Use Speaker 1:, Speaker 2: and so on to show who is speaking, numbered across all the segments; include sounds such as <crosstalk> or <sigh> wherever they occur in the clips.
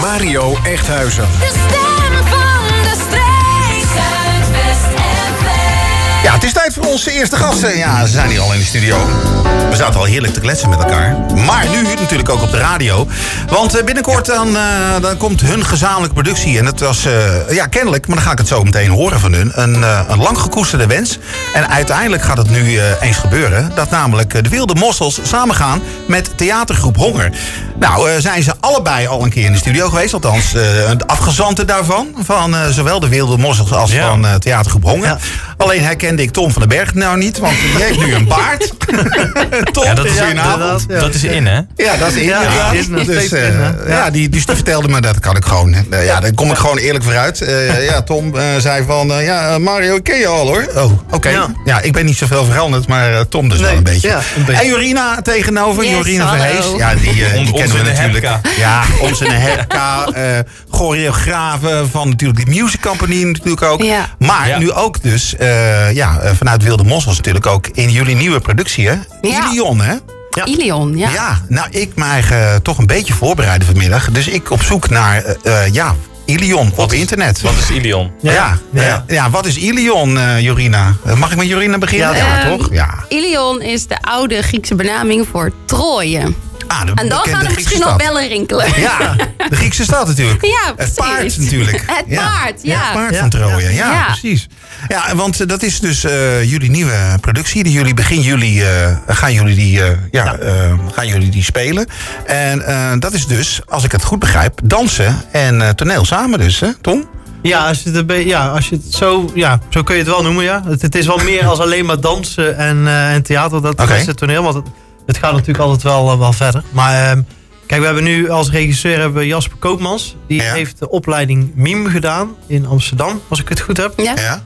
Speaker 1: Mario Echthuizen.
Speaker 2: Het is tijd voor onze eerste gasten. Ja, ze zijn hier al in de studio. We zaten al heerlijk te kletsen met elkaar. Maar nu natuurlijk ook op de radio. Want eh, binnenkort dan, eh, dan komt hun gezamenlijke productie. En het was, eh, ja, kennelijk, maar dan ga ik het zo meteen horen van hun. Een, eh, een lang gekoesterde wens. En uiteindelijk gaat het nu eens gebeuren. Dat namelijk de Wilde Mossels samengaan met theatergroep Honger. Nou, zijn ze allebei al een keer in de studio geweest. Althans, de afgezanten daarvan. Van zowel de Wilde Mossels als
Speaker 3: Ja.
Speaker 2: van theatergroep Honger. Alleen herkende ik Tom van den Berg nou niet. Want die heeft nu een baard. <laughs> Tom,
Speaker 3: Ja, dat is
Speaker 2: goedenavond.
Speaker 3: inderdaad.
Speaker 4: Ja.
Speaker 3: Dat is in, hè?
Speaker 2: Ja, dat is in.
Speaker 4: Ja, is
Speaker 2: dus, eh,
Speaker 4: in,
Speaker 2: ja, die, dus die vertelde me dat kan ik gewoon. eh, ja, daar kom ik gewoon eerlijk vooruit. Eh ja, Tom eh, zei van, eh, ja, eh, Mario ken je al hoor. Oh, oké. Ja.
Speaker 4: Ja.
Speaker 2: ik ben niet zoveel veranderd, maar eh, Tom dus wel een beetje.
Speaker 4: ja, een beetje.
Speaker 2: En Jorina tegenover,
Speaker 5: Yes,
Speaker 2: Jorina. Verhees. Ja, die, eh, die kennen we natuurlijk.
Speaker 3: Hepka.
Speaker 2: Ja, onze Hepka, eh choreografe van natuurlijk de Music Company natuurlijk ook.
Speaker 5: Ja.
Speaker 2: Maar
Speaker 3: Ja.
Speaker 2: nu ook dus, eh, ja, eh, vanuit Wilde Mossels natuurlijk ook in jullie nieuwe productie hè.
Speaker 5: Ja.
Speaker 2: Ilion hè.
Speaker 4: Ja.
Speaker 5: Ilion, ja.
Speaker 2: Ja. nou, ik me eigen toch een beetje voorbereiden vanmiddag. Dus ik op zoek naar, eh, eh, ja, Ilion op
Speaker 3: is-
Speaker 2: internet.
Speaker 3: Wat is Ilion?
Speaker 2: ja, ja,
Speaker 4: Ja.
Speaker 2: ja. wat is Ilion, eh, Jorina? Eh, Mag ik met Jorina beginnen?
Speaker 4: Ja,
Speaker 5: Ehm,
Speaker 2: toch? Ja.
Speaker 5: Ilion is de oude Griekse benaming voor Troje.
Speaker 2: Ah, de
Speaker 5: En dan gaan er
Speaker 2: Griekse
Speaker 5: misschien al
Speaker 2: stad.
Speaker 5: bellen rinkelen.
Speaker 2: Ja, de Griekse stad natuurlijk.
Speaker 5: Ja,
Speaker 2: Het paard natuurlijk.
Speaker 5: Het paard, ja.
Speaker 2: Het paard
Speaker 4: Ja.
Speaker 2: van Troje, ja,
Speaker 5: Ja.
Speaker 2: precies. Ja, want eh, dat is dus eh, jullie nieuwe productie. Die jullie begin juli eh, gaan, jullie die, eh, ja, gaan jullie die spelen. En eh, dat is dus, als ik het goed begrijp, dansen en eh, toneel samen dus, hè, Tom?
Speaker 4: Ja, als je het, ja, als je het zo, ja, zo kun je het wel noemen, ja. Het, het is wel meer als alleen maar dansen en, eh, en theater, dat is het toneel. Want het, het gaat natuurlijk altijd wel, eh, wel verder. Maar ehm, kijk, we hebben nu als regisseur hebben Jasper Koopmans. Die
Speaker 2: Ja.
Speaker 4: heeft de opleiding MIM gedaan in Amsterdam, als ik het goed heb.
Speaker 5: Ja?
Speaker 2: Ja.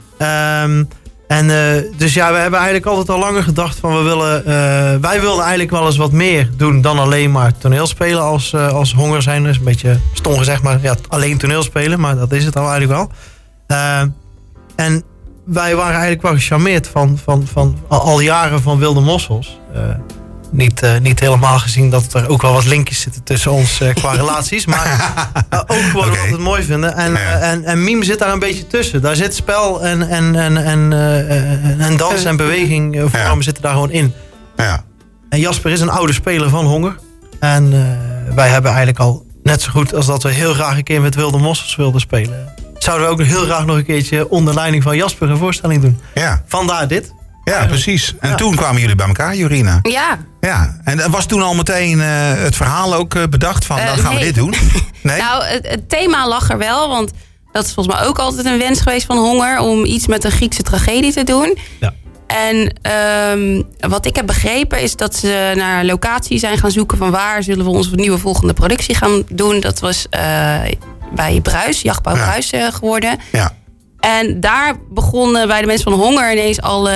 Speaker 4: Ehm, en eh, dus ja, we hebben eigenlijk altijd al langer gedacht van we willen, eh, wij wilden eigenlijk wel eens wat meer doen dan alleen maar toneel spelen als, eh, als honger zijn. Dus een beetje stom gezegd, maar ja, alleen toneel spelen, maar dat is het al eigenlijk wel. Ehm, en wij waren eigenlijk wel gecharmeerd van, van, van al, al jaren van Wilde Mossels. Niet, eh, niet helemaal gezien dat er ook wel wat linkjes zitten tussen ons eh, qua <laughs> relaties. Maar eh, ook gewoon
Speaker 2: Oké.
Speaker 4: wat we het mooi vinden. En,
Speaker 2: Ja.
Speaker 4: en, en meme zit daar een beetje tussen. Daar zit spel en, en, en, en, en dans en beweging. zitten daar gewoon in.
Speaker 2: Ja.
Speaker 4: En Jasper is een oude speler van Honger. En wij hebben eigenlijk al net zo goed als dat we heel graag een keer met Wilde Mossels wilden spelen. Zouden we ook heel graag nog een keertje onder leiding van Jasper een voorstelling doen.
Speaker 2: Ja.
Speaker 4: Vandaar dit.
Speaker 2: Ja, precies. En
Speaker 4: Ja.
Speaker 2: toen kwamen jullie bij elkaar, Jorina.
Speaker 5: Ja.
Speaker 2: Ja, en was toen al meteen eh, het verhaal ook eh, bedacht van,
Speaker 5: Eh,
Speaker 2: dan gaan we dit doen? <laughs> Nee?
Speaker 5: Nou, het, het thema lag er wel, want dat is volgens mij ook altijd een wens geweest van Honger om iets met een Griekse tragedie te doen.
Speaker 4: Ja.
Speaker 5: En ehm, wat ik heb begrepen is dat ze naar locatie zijn gaan zoeken van waar zullen we onze nieuwe volgende productie gaan doen. Dat was eh, bij Bruis, Jachtbouw
Speaker 2: Ja.
Speaker 5: Bruis geworden.
Speaker 2: Ja.
Speaker 5: En daar begonnen bij de mensen van Honger ineens alle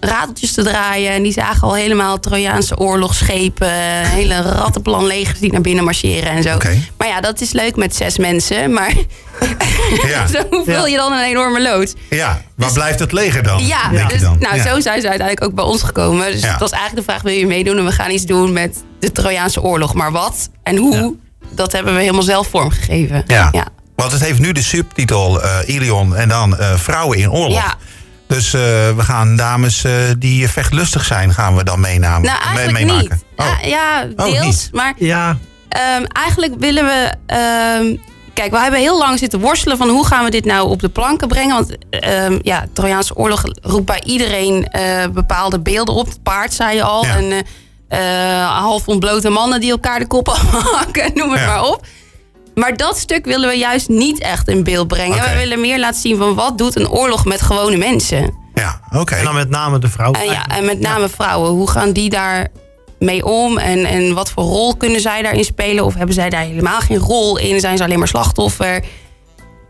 Speaker 5: rateltjes te draaien. En die zagen al helemaal Trojaanse oorlogsschepen, hele rattenplan legers die naar binnen marcheren en zo. Maar ja, dat is leuk met zes mensen, maar <laughs>
Speaker 2: Ja. <laughs>
Speaker 5: zo vul je dan een enorme lood.
Speaker 2: Ja, waar blijft het leger dan?
Speaker 5: Ja,
Speaker 2: denk
Speaker 5: dus,
Speaker 2: dan?
Speaker 5: nou
Speaker 2: Ja.
Speaker 5: zo zijn ze uiteindelijk ook bij ons gekomen. Dus
Speaker 2: Ja.
Speaker 5: het was eigenlijk de vraag, wil je meedoen? En we gaan iets doen met de Trojaanse oorlog. Maar wat en hoe, dat hebben we helemaal zelf vormgegeven.
Speaker 2: Ja.
Speaker 5: ja.
Speaker 2: Want het heeft nu de subtitel eh Ilion en dan eh, Vrouwen in Oorlog.
Speaker 5: Ja.
Speaker 2: Dus eh, we gaan dames eh, die vechtlustig zijn, gaan we dan meenamen,
Speaker 5: Nou, eigenlijk
Speaker 2: mee- meemaken.
Speaker 5: niet.
Speaker 2: Oh.
Speaker 5: Ja, ja,
Speaker 2: Oh,
Speaker 5: deels.
Speaker 2: niet.
Speaker 5: Maar
Speaker 4: Ja,
Speaker 5: Ehm, eigenlijk willen we. ehm, kijk, we hebben heel lang zitten worstelen van hoe gaan we dit nou op de planken brengen. Want ehm, ja, Trojaanse oorlog roept bij iedereen eh, bepaalde beelden op. Het paard, zei je al.
Speaker 2: Ja.
Speaker 5: En half ontblote mannen die elkaar de kop hakken, <laughs> noem het
Speaker 2: Ja.
Speaker 5: maar op. Maar dat stuk willen we juist niet echt in beeld brengen. We willen meer laten zien van wat doet een oorlog met gewone mensen.
Speaker 2: Ja, oké.
Speaker 4: en dan met name de vrouw.
Speaker 5: En, ja, en met name vrouwen. Hoe gaan die daar mee om? En, en wat voor rol kunnen zij daarin spelen? Of hebben zij daar helemaal geen rol in? Zijn ze alleen maar slachtoffer?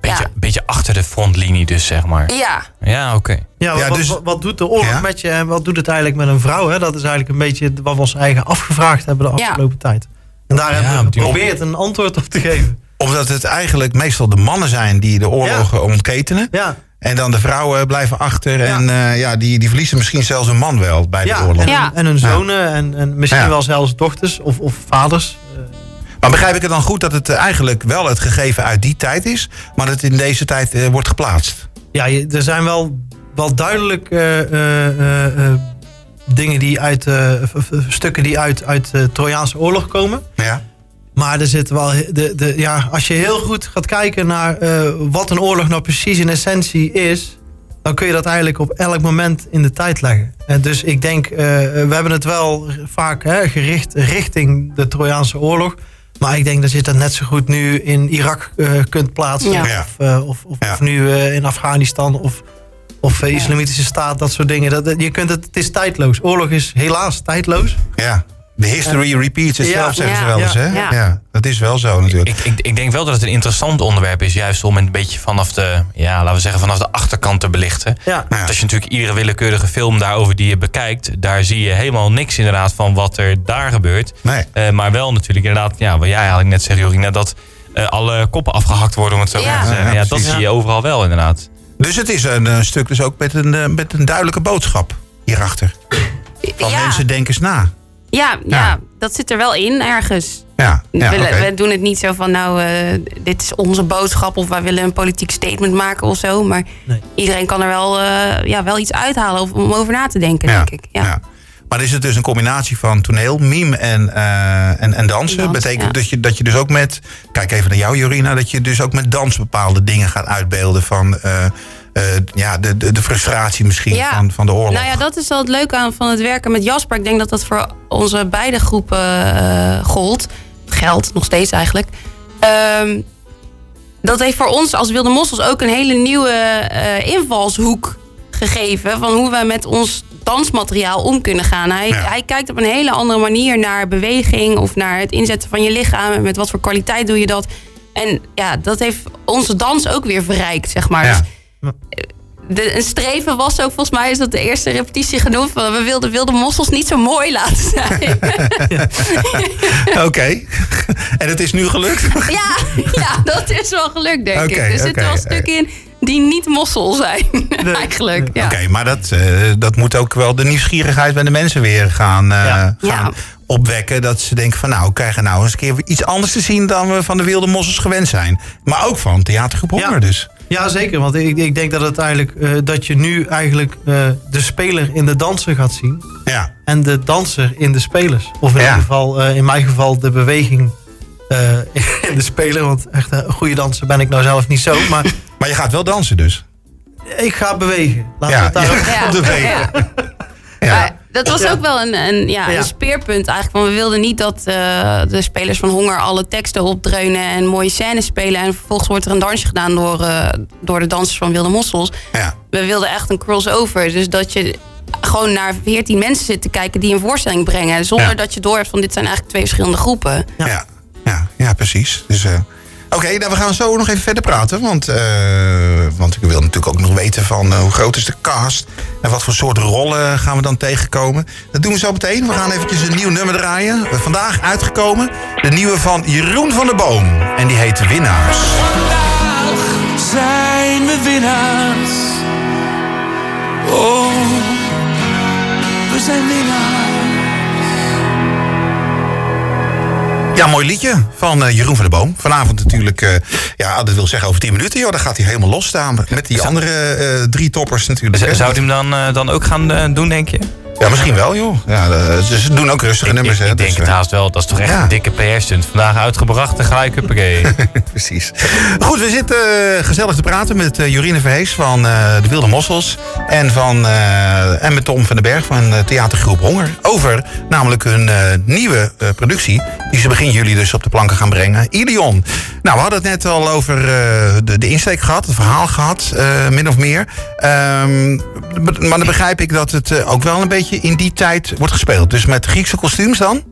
Speaker 3: Beetje,
Speaker 5: Ja.
Speaker 3: beetje achter de frontlinie dus, zeg maar.
Speaker 5: Ja,
Speaker 3: Ja, oké.
Speaker 4: Ja,
Speaker 2: Ja,
Speaker 4: wat,
Speaker 2: dus-
Speaker 4: wat, wat doet de oorlog
Speaker 2: Ja.
Speaker 4: met je en wat doet het eigenlijk met een vrouw? Hè? Dat is eigenlijk een beetje wat we ons eigen afgevraagd hebben de
Speaker 5: Ja.
Speaker 4: afgelopen tijd. En daar hebben we geprobeerd een antwoord op te geven.
Speaker 2: Omdat het eigenlijk meestal de mannen zijn die de oorlogen ontketenen.
Speaker 4: Ja,
Speaker 2: En dan de vrouwen blijven achter. En eh, ja, die, die verliezen misschien zelfs een man wel bij de
Speaker 4: ja
Speaker 2: oorlog.
Speaker 4: en,
Speaker 5: Ja.
Speaker 4: en hun zonen en, en misschien
Speaker 2: Ja.
Speaker 4: wel zelfs dochters of, of vaders. Eh,
Speaker 2: Maar begrijp ik het dan goed dat het eigenlijk wel het gegeven uit die tijd is, maar dat het in deze tijd eh, wordt geplaatst?
Speaker 4: Ja, je- er zijn wel, wel duidelijk eh, eh, eh, eh, dingen die uit, eh, stukken die uit, uit de Trojaanse oorlog komen.
Speaker 2: Ja.
Speaker 4: Maar er zit wel, de, de, ja, als je heel goed gaat kijken naar eh, wat een oorlog nou precies in essentie is, dan kun je dat eigenlijk op elk moment in de tijd leggen. En dus ik denk, eh, we hebben het wel vaak hè, gericht richting de Trojaanse oorlog. Maar ik denk dat je dat net zo goed nu in Irak eh, kunt plaatsen.
Speaker 5: Ja.
Speaker 4: Of, eh, of, of,
Speaker 2: Ja.
Speaker 4: of nu eh, in Afghanistan of, of eh, Islamitische Staat, dat soort dingen. Dat, dat- je kunt het, het is tijdloos. Oorlog is helaas tijdloos.
Speaker 2: Ja. De history repeats itself,
Speaker 4: Ja.
Speaker 2: zeggen ze wel eens. Hè?
Speaker 5: Ja.
Speaker 2: Ja. dat is wel zo natuurlijk.
Speaker 3: Ik, ik, ik denk wel dat het een interessant onderwerp is, juist om een beetje vanaf de, ja, laten we zeggen, vanaf de achterkant te belichten.
Speaker 4: Ja.
Speaker 2: Nou
Speaker 3: Want als je natuurlijk iedere willekeurige film daarover die je bekijkt, daar zie je helemaal niks inderdaad van wat er daar gebeurt.
Speaker 2: Nee.
Speaker 3: Eh, maar wel natuurlijk inderdaad, ja, wat jij eigenlijk net zegt, Jorina, dat eh, alle koppen afgehakt worden, om het zo
Speaker 5: Ja.
Speaker 3: maar te zeggen.
Speaker 2: Ja,
Speaker 3: Ja, dat zie je overal wel inderdaad.
Speaker 2: Dus het is een, eh, stuk dus ook met een, eh, met een duidelijke boodschap hierachter. Van
Speaker 5: ja,
Speaker 2: mensen denken eens na.
Speaker 5: ja,
Speaker 2: Ja.
Speaker 5: ja, dat zit er wel in ergens.
Speaker 2: Ja, ja
Speaker 5: we, doen het niet zo van, nou, eh, dit is onze boodschap of wij willen een politiek statement maken of zo. Maar
Speaker 4: Nee.
Speaker 5: iedereen kan er wel, eh, ja, wel iets uithalen of, om over na te denken,
Speaker 2: ja,
Speaker 5: denk ik. Ja.
Speaker 2: Maar is het dus een combinatie van toneel, mime en, eh, en, en dansen?
Speaker 5: Dans,
Speaker 2: Betekent
Speaker 5: ja.
Speaker 2: dat, je, dat je dus ook met, kijk even naar jou Jorina, dat je dus ook met dans bepaalde dingen gaat uitbeelden van eh, eh, ja, de, de, de frustratie misschien
Speaker 5: Ja.
Speaker 2: van, van de oorlog.
Speaker 5: Nou ja, dat is wel het leuke aan van het werken met Jasper. Ik denk dat dat voor onze beide groepen gold. Geldt nog steeds eigenlijk. Ehm, dat heeft voor ons als Wilde Mossels ook een hele nieuwe invalshoek gegeven. Van hoe we met ons dansmateriaal om kunnen gaan. Hij,
Speaker 2: Ja.
Speaker 5: hij kijkt op een hele andere manier naar beweging of naar het inzetten van je lichaam. Met wat voor kwaliteit doe je dat. En ja, dat heeft onze dans ook weer verrijkt, zeg maar.
Speaker 2: Ja.
Speaker 5: De, een streven was ook, volgens mij is dat de eerste repetitie genoemd. Van, we wilden wilde mossels niet zo mooi laten zijn. <laughs>
Speaker 2: Oké. en het is nu gelukt? <laughs>
Speaker 5: ja, ja, dat is wel gelukt, denk ik. Er zitten
Speaker 2: oké,
Speaker 5: wel stukken in die niet mossel zijn, <laughs> eigenlijk. Ja.
Speaker 2: Oké, maar dat, eh, dat moet ook wel de nieuwsgierigheid bij de mensen weer gaan, eh,
Speaker 4: Ja.
Speaker 2: gaan
Speaker 5: Ja.
Speaker 2: opwekken. Dat ze denken van nou, we krijgen nou eens een keer iets anders te zien dan we van de Wilde Mossels gewend zijn. Maar ook van theatergroep Honger
Speaker 4: Ja.
Speaker 2: dus.
Speaker 4: Ja, zeker. Want ik, ik denk dat het eigenlijk eh, dat je nu eigenlijk eh, de speler in de danser gaat zien.
Speaker 2: Ja,
Speaker 4: En de danser in de spelers. Of in
Speaker 2: Ja.
Speaker 4: ieder geval, eh, in mijn geval, de beweging eh, <laughs> in de speler. Want echt een goede danser ben ik nou zelf niet zo. Maar <laughs>
Speaker 2: maar je gaat wel dansen dus.
Speaker 4: ik ga bewegen. Laten
Speaker 2: Ja,
Speaker 4: het daarop
Speaker 2: ja.
Speaker 5: Ja. <laughs> dat was
Speaker 4: Ja.
Speaker 5: ook wel een, een, ja, een speerpunt eigenlijk. Want we wilden niet dat eh, de spelers van Honger alle teksten opdreunen en mooie scènes spelen. En vervolgens wordt er een dansje gedaan door, eh, door de dansers van Wilde Mossels.
Speaker 2: Ja.
Speaker 5: We wilden echt een crossover. Dus dat je gewoon naar 14 mensen zit te kijken die een voorstelling brengen. Zonder dat je door hebt van dit zijn eigenlijk twee verschillende groepen.
Speaker 2: Ja. Ja. Ja, ja, precies. Dus, eh, Oké, nou, we gaan zo nog even verder praten. Want, eh, want ik wil natuurlijk ook nog weten van eh, hoe groot is de cast. En wat voor soort rollen gaan we dan tegenkomen. Dat doen we zo meteen. We gaan eventjes een nieuw nummer draaien. Vandaag uitgekomen. De nieuwe van Jeroen van der Boom. En die heet Winnaars.
Speaker 1: Vandaag zijn we winnaars. Oh, we zijn winnaars.
Speaker 2: Ja, mooi liedje van eh, Jeroen van der Boom. Vanavond natuurlijk, eh, ja, dat wil zeggen over 10 minuten. Joh, dan gaat hij helemaal losstaan. Met die andere eh, drie toppers natuurlijk.
Speaker 3: Z- Zou hij hem dan, dan ook gaan doen, denk je?
Speaker 2: Ja, misschien wel, joh. Ja, eh, ze doen ook rustige
Speaker 3: Ik,
Speaker 2: nummers.
Speaker 3: ik,
Speaker 2: hè,
Speaker 3: ik denk
Speaker 2: dus,
Speaker 3: het
Speaker 2: eh,
Speaker 3: haast wel. Dat is toch echt
Speaker 2: Ja.
Speaker 3: een dikke PR-stunt. Vandaag uitgebracht en gelijk, huppakee.
Speaker 2: Precies. Goed, we zitten eh, gezellig te praten met uh, Jorine Verhees van eh, de Wilde Mossels. En, van, eh, en met Tom van den Berg van eh, theatergroep Honger. Over namelijk hun eh, nieuwe eh, productie. Die ze begin juli dus op de planken gaan brengen. Ilion. Nou, we hadden het net al over eh, de, de insteek gehad. Het verhaal gehad, eh, min of meer. Ehm, maar dan begrijp ik dat het eh, ook wel een beetje in die tijd wordt gespeeld. Dus met Griekse kostuums dan?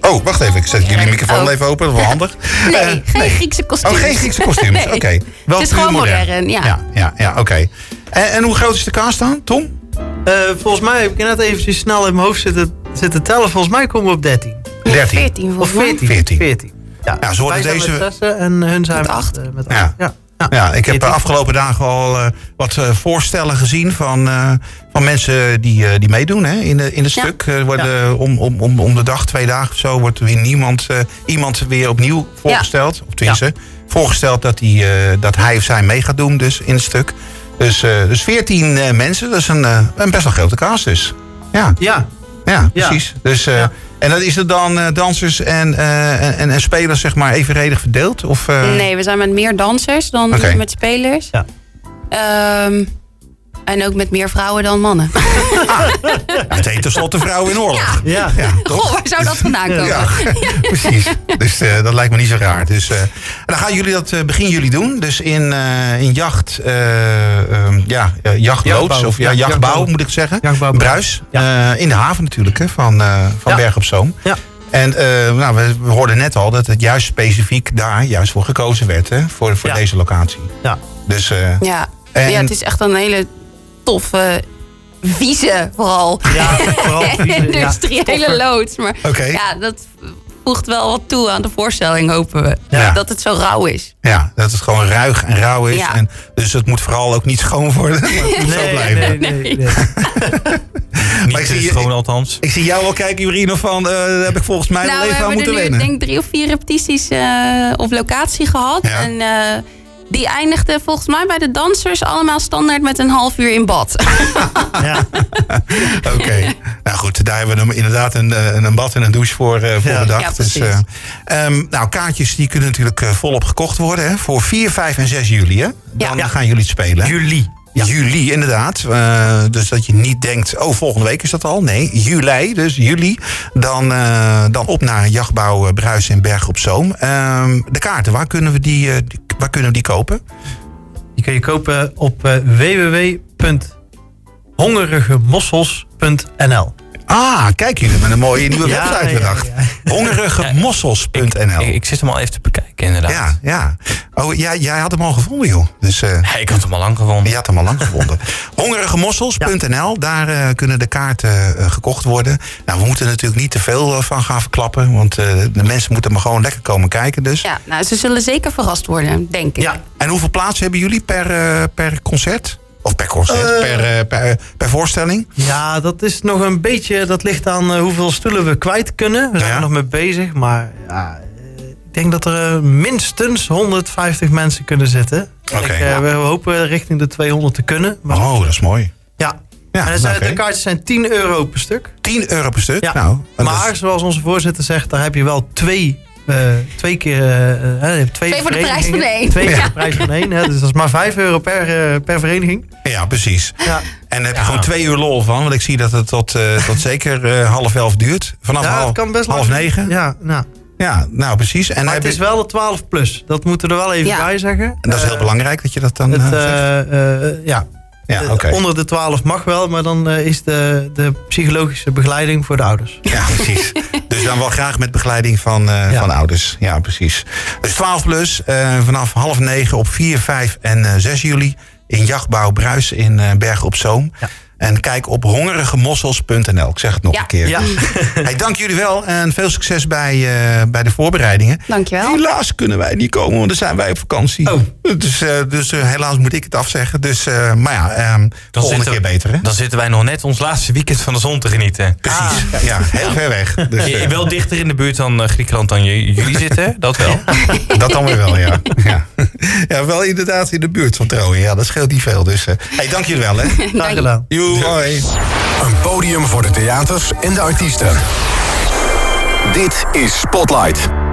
Speaker 2: Oh, wacht even. Ik zet jullie microfoon
Speaker 5: Oh.
Speaker 2: even open. Dat is wel handig. <laughs>
Speaker 5: Nee,
Speaker 2: Eh,
Speaker 5: geen Griekse kostuums.
Speaker 2: Oh, geen Griekse kostuums. <laughs>
Speaker 5: Nee.
Speaker 2: Oké. Wel
Speaker 5: Het is gewoon modern, ja.
Speaker 2: Ja, ja, ja oké. En, en hoe groot is de cast dan, Tom?
Speaker 4: Eh, volgens mij heb ik net eventjes snel in mijn hoofd zitten, zitten tellen. Volgens mij komen we op 13.
Speaker 2: 13.
Speaker 5: 14
Speaker 4: Of
Speaker 5: volgens mij.
Speaker 4: 14.
Speaker 2: 14.
Speaker 4: 14. Ja,
Speaker 2: Ja, ze worden deze-
Speaker 4: met zessen en hun zijn
Speaker 5: Met
Speaker 4: met
Speaker 5: acht.
Speaker 4: eh, met
Speaker 2: Ja.
Speaker 4: acht. Ja.
Speaker 2: Ja, ik heb de afgelopen dagen al eh, wat eh, voorstellen gezien van, eh, van mensen die, eh, die meedoen hè, in, de, in het
Speaker 5: Ja.
Speaker 2: stuk. Worden om, om, om, om de dag, twee dagen of zo, wordt er weer niemand, eh, iemand weer opnieuw voorgesteld. Of tenminste, voorgesteld dat hij, eh, dat hij of zij mee gaat doen dus, in het stuk. Dus, eh dus 14 eh, mensen, dat is een, een best wel grote cast dus. Ja,
Speaker 4: Ja,
Speaker 2: ja precies. Dus, eh,
Speaker 4: Ja.
Speaker 2: En dan is het dan eh, dansers en, eh, en, en spelers zeg maar evenredig verdeeld? Of, eh,
Speaker 5: Nee, we zijn met meer dansers dan met spelers.
Speaker 4: Ja.
Speaker 5: Ehm, en ook met meer vrouwen dan mannen. <laughs>
Speaker 2: Het heet tenslotte Vrouwen in Oorlog.
Speaker 4: ja.
Speaker 2: Ja, toch?
Speaker 5: Goh, waar zou dat vandaan komen? <laughs>
Speaker 2: Ja, precies. Dus eh, dat lijkt me niet zo raar. Dus, eh, en dan gaan jullie dat eh, begin jullie doen. Dus in, eh, in jacht, eh, ehm, ja, jachtloods,
Speaker 4: Jachtbouw.
Speaker 2: of ja,
Speaker 4: Ja,
Speaker 2: jachtbouw
Speaker 4: jachtbouw.
Speaker 2: moet ik zeggen.
Speaker 4: Jachtbouw
Speaker 2: Bruis.
Speaker 4: Ja.
Speaker 2: Eh, in de haven natuurlijk, hè, van, eh, van
Speaker 4: Ja.
Speaker 2: Berg op Zoom.
Speaker 4: Ja.
Speaker 2: En eh, nou, we, we hoorden net al dat het juist specifiek daar juist voor gekozen werd. Hè, voor voor
Speaker 4: Ja.
Speaker 2: deze locatie.
Speaker 4: Ja.
Speaker 2: Dus eh,
Speaker 5: Ja.
Speaker 2: En-
Speaker 5: ja, het is echt een hele toffe, vieze vooral.
Speaker 4: Ja, <laughs> vooral vieze, ja.
Speaker 5: industriële loods. Maar ja, dat voegt wel wat toe aan de voorstelling, hopen we.
Speaker 2: Ja.
Speaker 5: Dat het zo rauw is.
Speaker 2: ja, dat het gewoon ruig en rauw is.
Speaker 5: Ja.
Speaker 2: En, dus het moet vooral ook niet schoon worden. Maar het moet zo
Speaker 4: Nee,
Speaker 2: blijven.
Speaker 4: nee, nee, nee.
Speaker 3: Niet <laughs>
Speaker 2: Maar ik zie
Speaker 3: schoon althans.
Speaker 2: Ik zie jou wel kijken, Jurino, van eh, daar heb ik volgens mij
Speaker 5: nou,
Speaker 2: wel
Speaker 5: we
Speaker 2: even aan
Speaker 5: hebben
Speaker 2: moeten
Speaker 5: er nu
Speaker 2: wennen.
Speaker 5: denk ik drie of vier repetities eh, op locatie gehad.
Speaker 2: Ja.
Speaker 5: En eh, die eindigden volgens mij bij de dansers allemaal standaard met een half uur in bad. <laughs>
Speaker 4: Ja.
Speaker 2: Oké. nou goed, daar hebben we inderdaad een, eh, een bad en een douche voor, eh, voor
Speaker 4: Ja.
Speaker 2: bedacht.
Speaker 5: Ja,
Speaker 2: dus,
Speaker 5: precies.
Speaker 2: eh, ehm, nou, kaartjes die kunnen natuurlijk volop gekocht worden. Hè, voor 4, 5 en 6 juli. Hè? Dan
Speaker 5: Ja.
Speaker 2: gaan jullie het spelen.
Speaker 4: Juli.
Speaker 2: Juli, inderdaad. Eh, dus dat je niet denkt, oh, volgende week is dat al. Nee, juli, dus juli. Dan, eh, dan op naar Jachtbouw eh, Bruis in Berg op Zoom. Ehm, de kaarten, waar kunnen we die, waar kunnen we die kopen?
Speaker 4: Die kun je kopen op www.hongerigemossels.nl
Speaker 2: Ah, kijk jullie met een mooie nieuwe <laughs>
Speaker 4: Ja,
Speaker 2: website bedacht.
Speaker 4: ja.
Speaker 2: Hongerigemossels.nl
Speaker 3: Ik, ik zit hem al even te bekijken, inderdaad.
Speaker 2: Ja, ja. Oh, ja, jij had hem al gevonden, joh. Dus eh,
Speaker 3: Ja, ik had hem al lang gevonden.
Speaker 2: je had hem al lang gevonden. <laughs> Hongerigemossels.nl, daar eh, kunnen de kaarten eh, gekocht worden. Nou, we moeten er natuurlijk niet te veel van gaan verklappen. Want eh, de mensen moeten maar gewoon lekker komen kijken dus.
Speaker 5: ja, nou, ze zullen zeker verrast worden, denk ik.
Speaker 4: Ja,
Speaker 2: En hoeveel plaatsen hebben jullie per, eh, per concert? Of per concert,
Speaker 4: Eh.
Speaker 2: per, eh, per, per voorstelling?
Speaker 4: ja, dat is nog een beetje. Dat ligt aan eh, hoeveel stoelen we kwijt kunnen. We zijn er nog mee bezig. Maar ja, eh, ik denk dat er eh, minstens 150 mensen kunnen zitten.
Speaker 2: Oké.
Speaker 4: Ik, eh, we hopen richting de 200 te kunnen. Maar,
Speaker 2: Oh, dat is mooi.
Speaker 4: ja.
Speaker 2: Ja,
Speaker 4: en zijn, de kaartjes zijn 10 euro per stuk.
Speaker 2: 10 euro per stuk?
Speaker 4: Ja.
Speaker 2: Nou,
Speaker 4: maar
Speaker 2: is-
Speaker 4: zoals onze voorzitter zegt, daar heb je wel twee, eh, twee keer. eh, eh, twee,
Speaker 5: Twee voor de prijs van één.
Speaker 4: Twee
Speaker 2: Ja.
Speaker 4: voor de prijs van één. Hè, dus dat is maar 5 euro per, eh, per vereniging.
Speaker 2: ja, precies.
Speaker 4: Ja.
Speaker 2: En daar heb je gewoon twee uur lol van. Want ik zie dat het tot, eh, tot <laughs> zeker eh, half elf duurt. Vanaf
Speaker 4: Ja,
Speaker 2: half,
Speaker 4: kan best
Speaker 2: half negen. Ja.
Speaker 4: Ja, nou.
Speaker 2: nou precies. En,
Speaker 4: Maar het is wel de 12 plus. Dat moeten we er wel even
Speaker 5: Ja.
Speaker 4: bij zeggen.
Speaker 2: en dat is heel
Speaker 4: Eh,
Speaker 2: belangrijk dat je dat dan
Speaker 4: Het,
Speaker 2: eh, zegt.
Speaker 4: eh, eh, ja,
Speaker 2: Ja,
Speaker 4: Eh,
Speaker 2: oké.
Speaker 4: onder de 12 mag wel, maar dan eh, is de, de psychologische begeleiding voor de ouders.
Speaker 2: Ja, <laughs> precies. dus dan wel graag met begeleiding van,
Speaker 4: Ja.
Speaker 2: van ouders. Ja, precies. Dus 12 plus, eh, vanaf half negen op 4, 5 en eh, 6 juli in Jachtbouw Bruis in Bergen op Zoom.
Speaker 4: Ja.
Speaker 2: En kijk op hongerigemossels.nl. Ik zeg het nog
Speaker 5: Ja.
Speaker 2: een keer.
Speaker 4: Ja. <laughs>
Speaker 2: Hey, dank jullie wel en veel succes bij, eh, bij de voorbereidingen.
Speaker 5: Dankjewel.
Speaker 2: Helaas kunnen wij niet komen, want dan zijn wij op vakantie.
Speaker 4: Oh.
Speaker 2: Dus, eh, dus eh, helaas moet ik het afzeggen. Dus, eh, maar ja, ehm, volgende
Speaker 3: zitten-
Speaker 2: keer beter, hè?
Speaker 3: Dan zitten wij nog net ons laatste weekend van de zon te genieten.
Speaker 2: Precies. Ja, heel ver weg. Dus,
Speaker 3: Je- wel dichter in de buurt dan Griekenland dan je- jullie zitten, dat wel. <laughs>
Speaker 2: Dat dan weer wel, ja. ja. <laughs> Ja, wel inderdaad in de buurt van Troje. Ja, dat scheelt niet veel. Dus, eh hey, dank jullie wel, hè. <laughs>
Speaker 4: Graag gedaan.
Speaker 2: Joe, hoi.
Speaker 6: Een podium voor de theaters en de artiesten. Dit is Spotlight.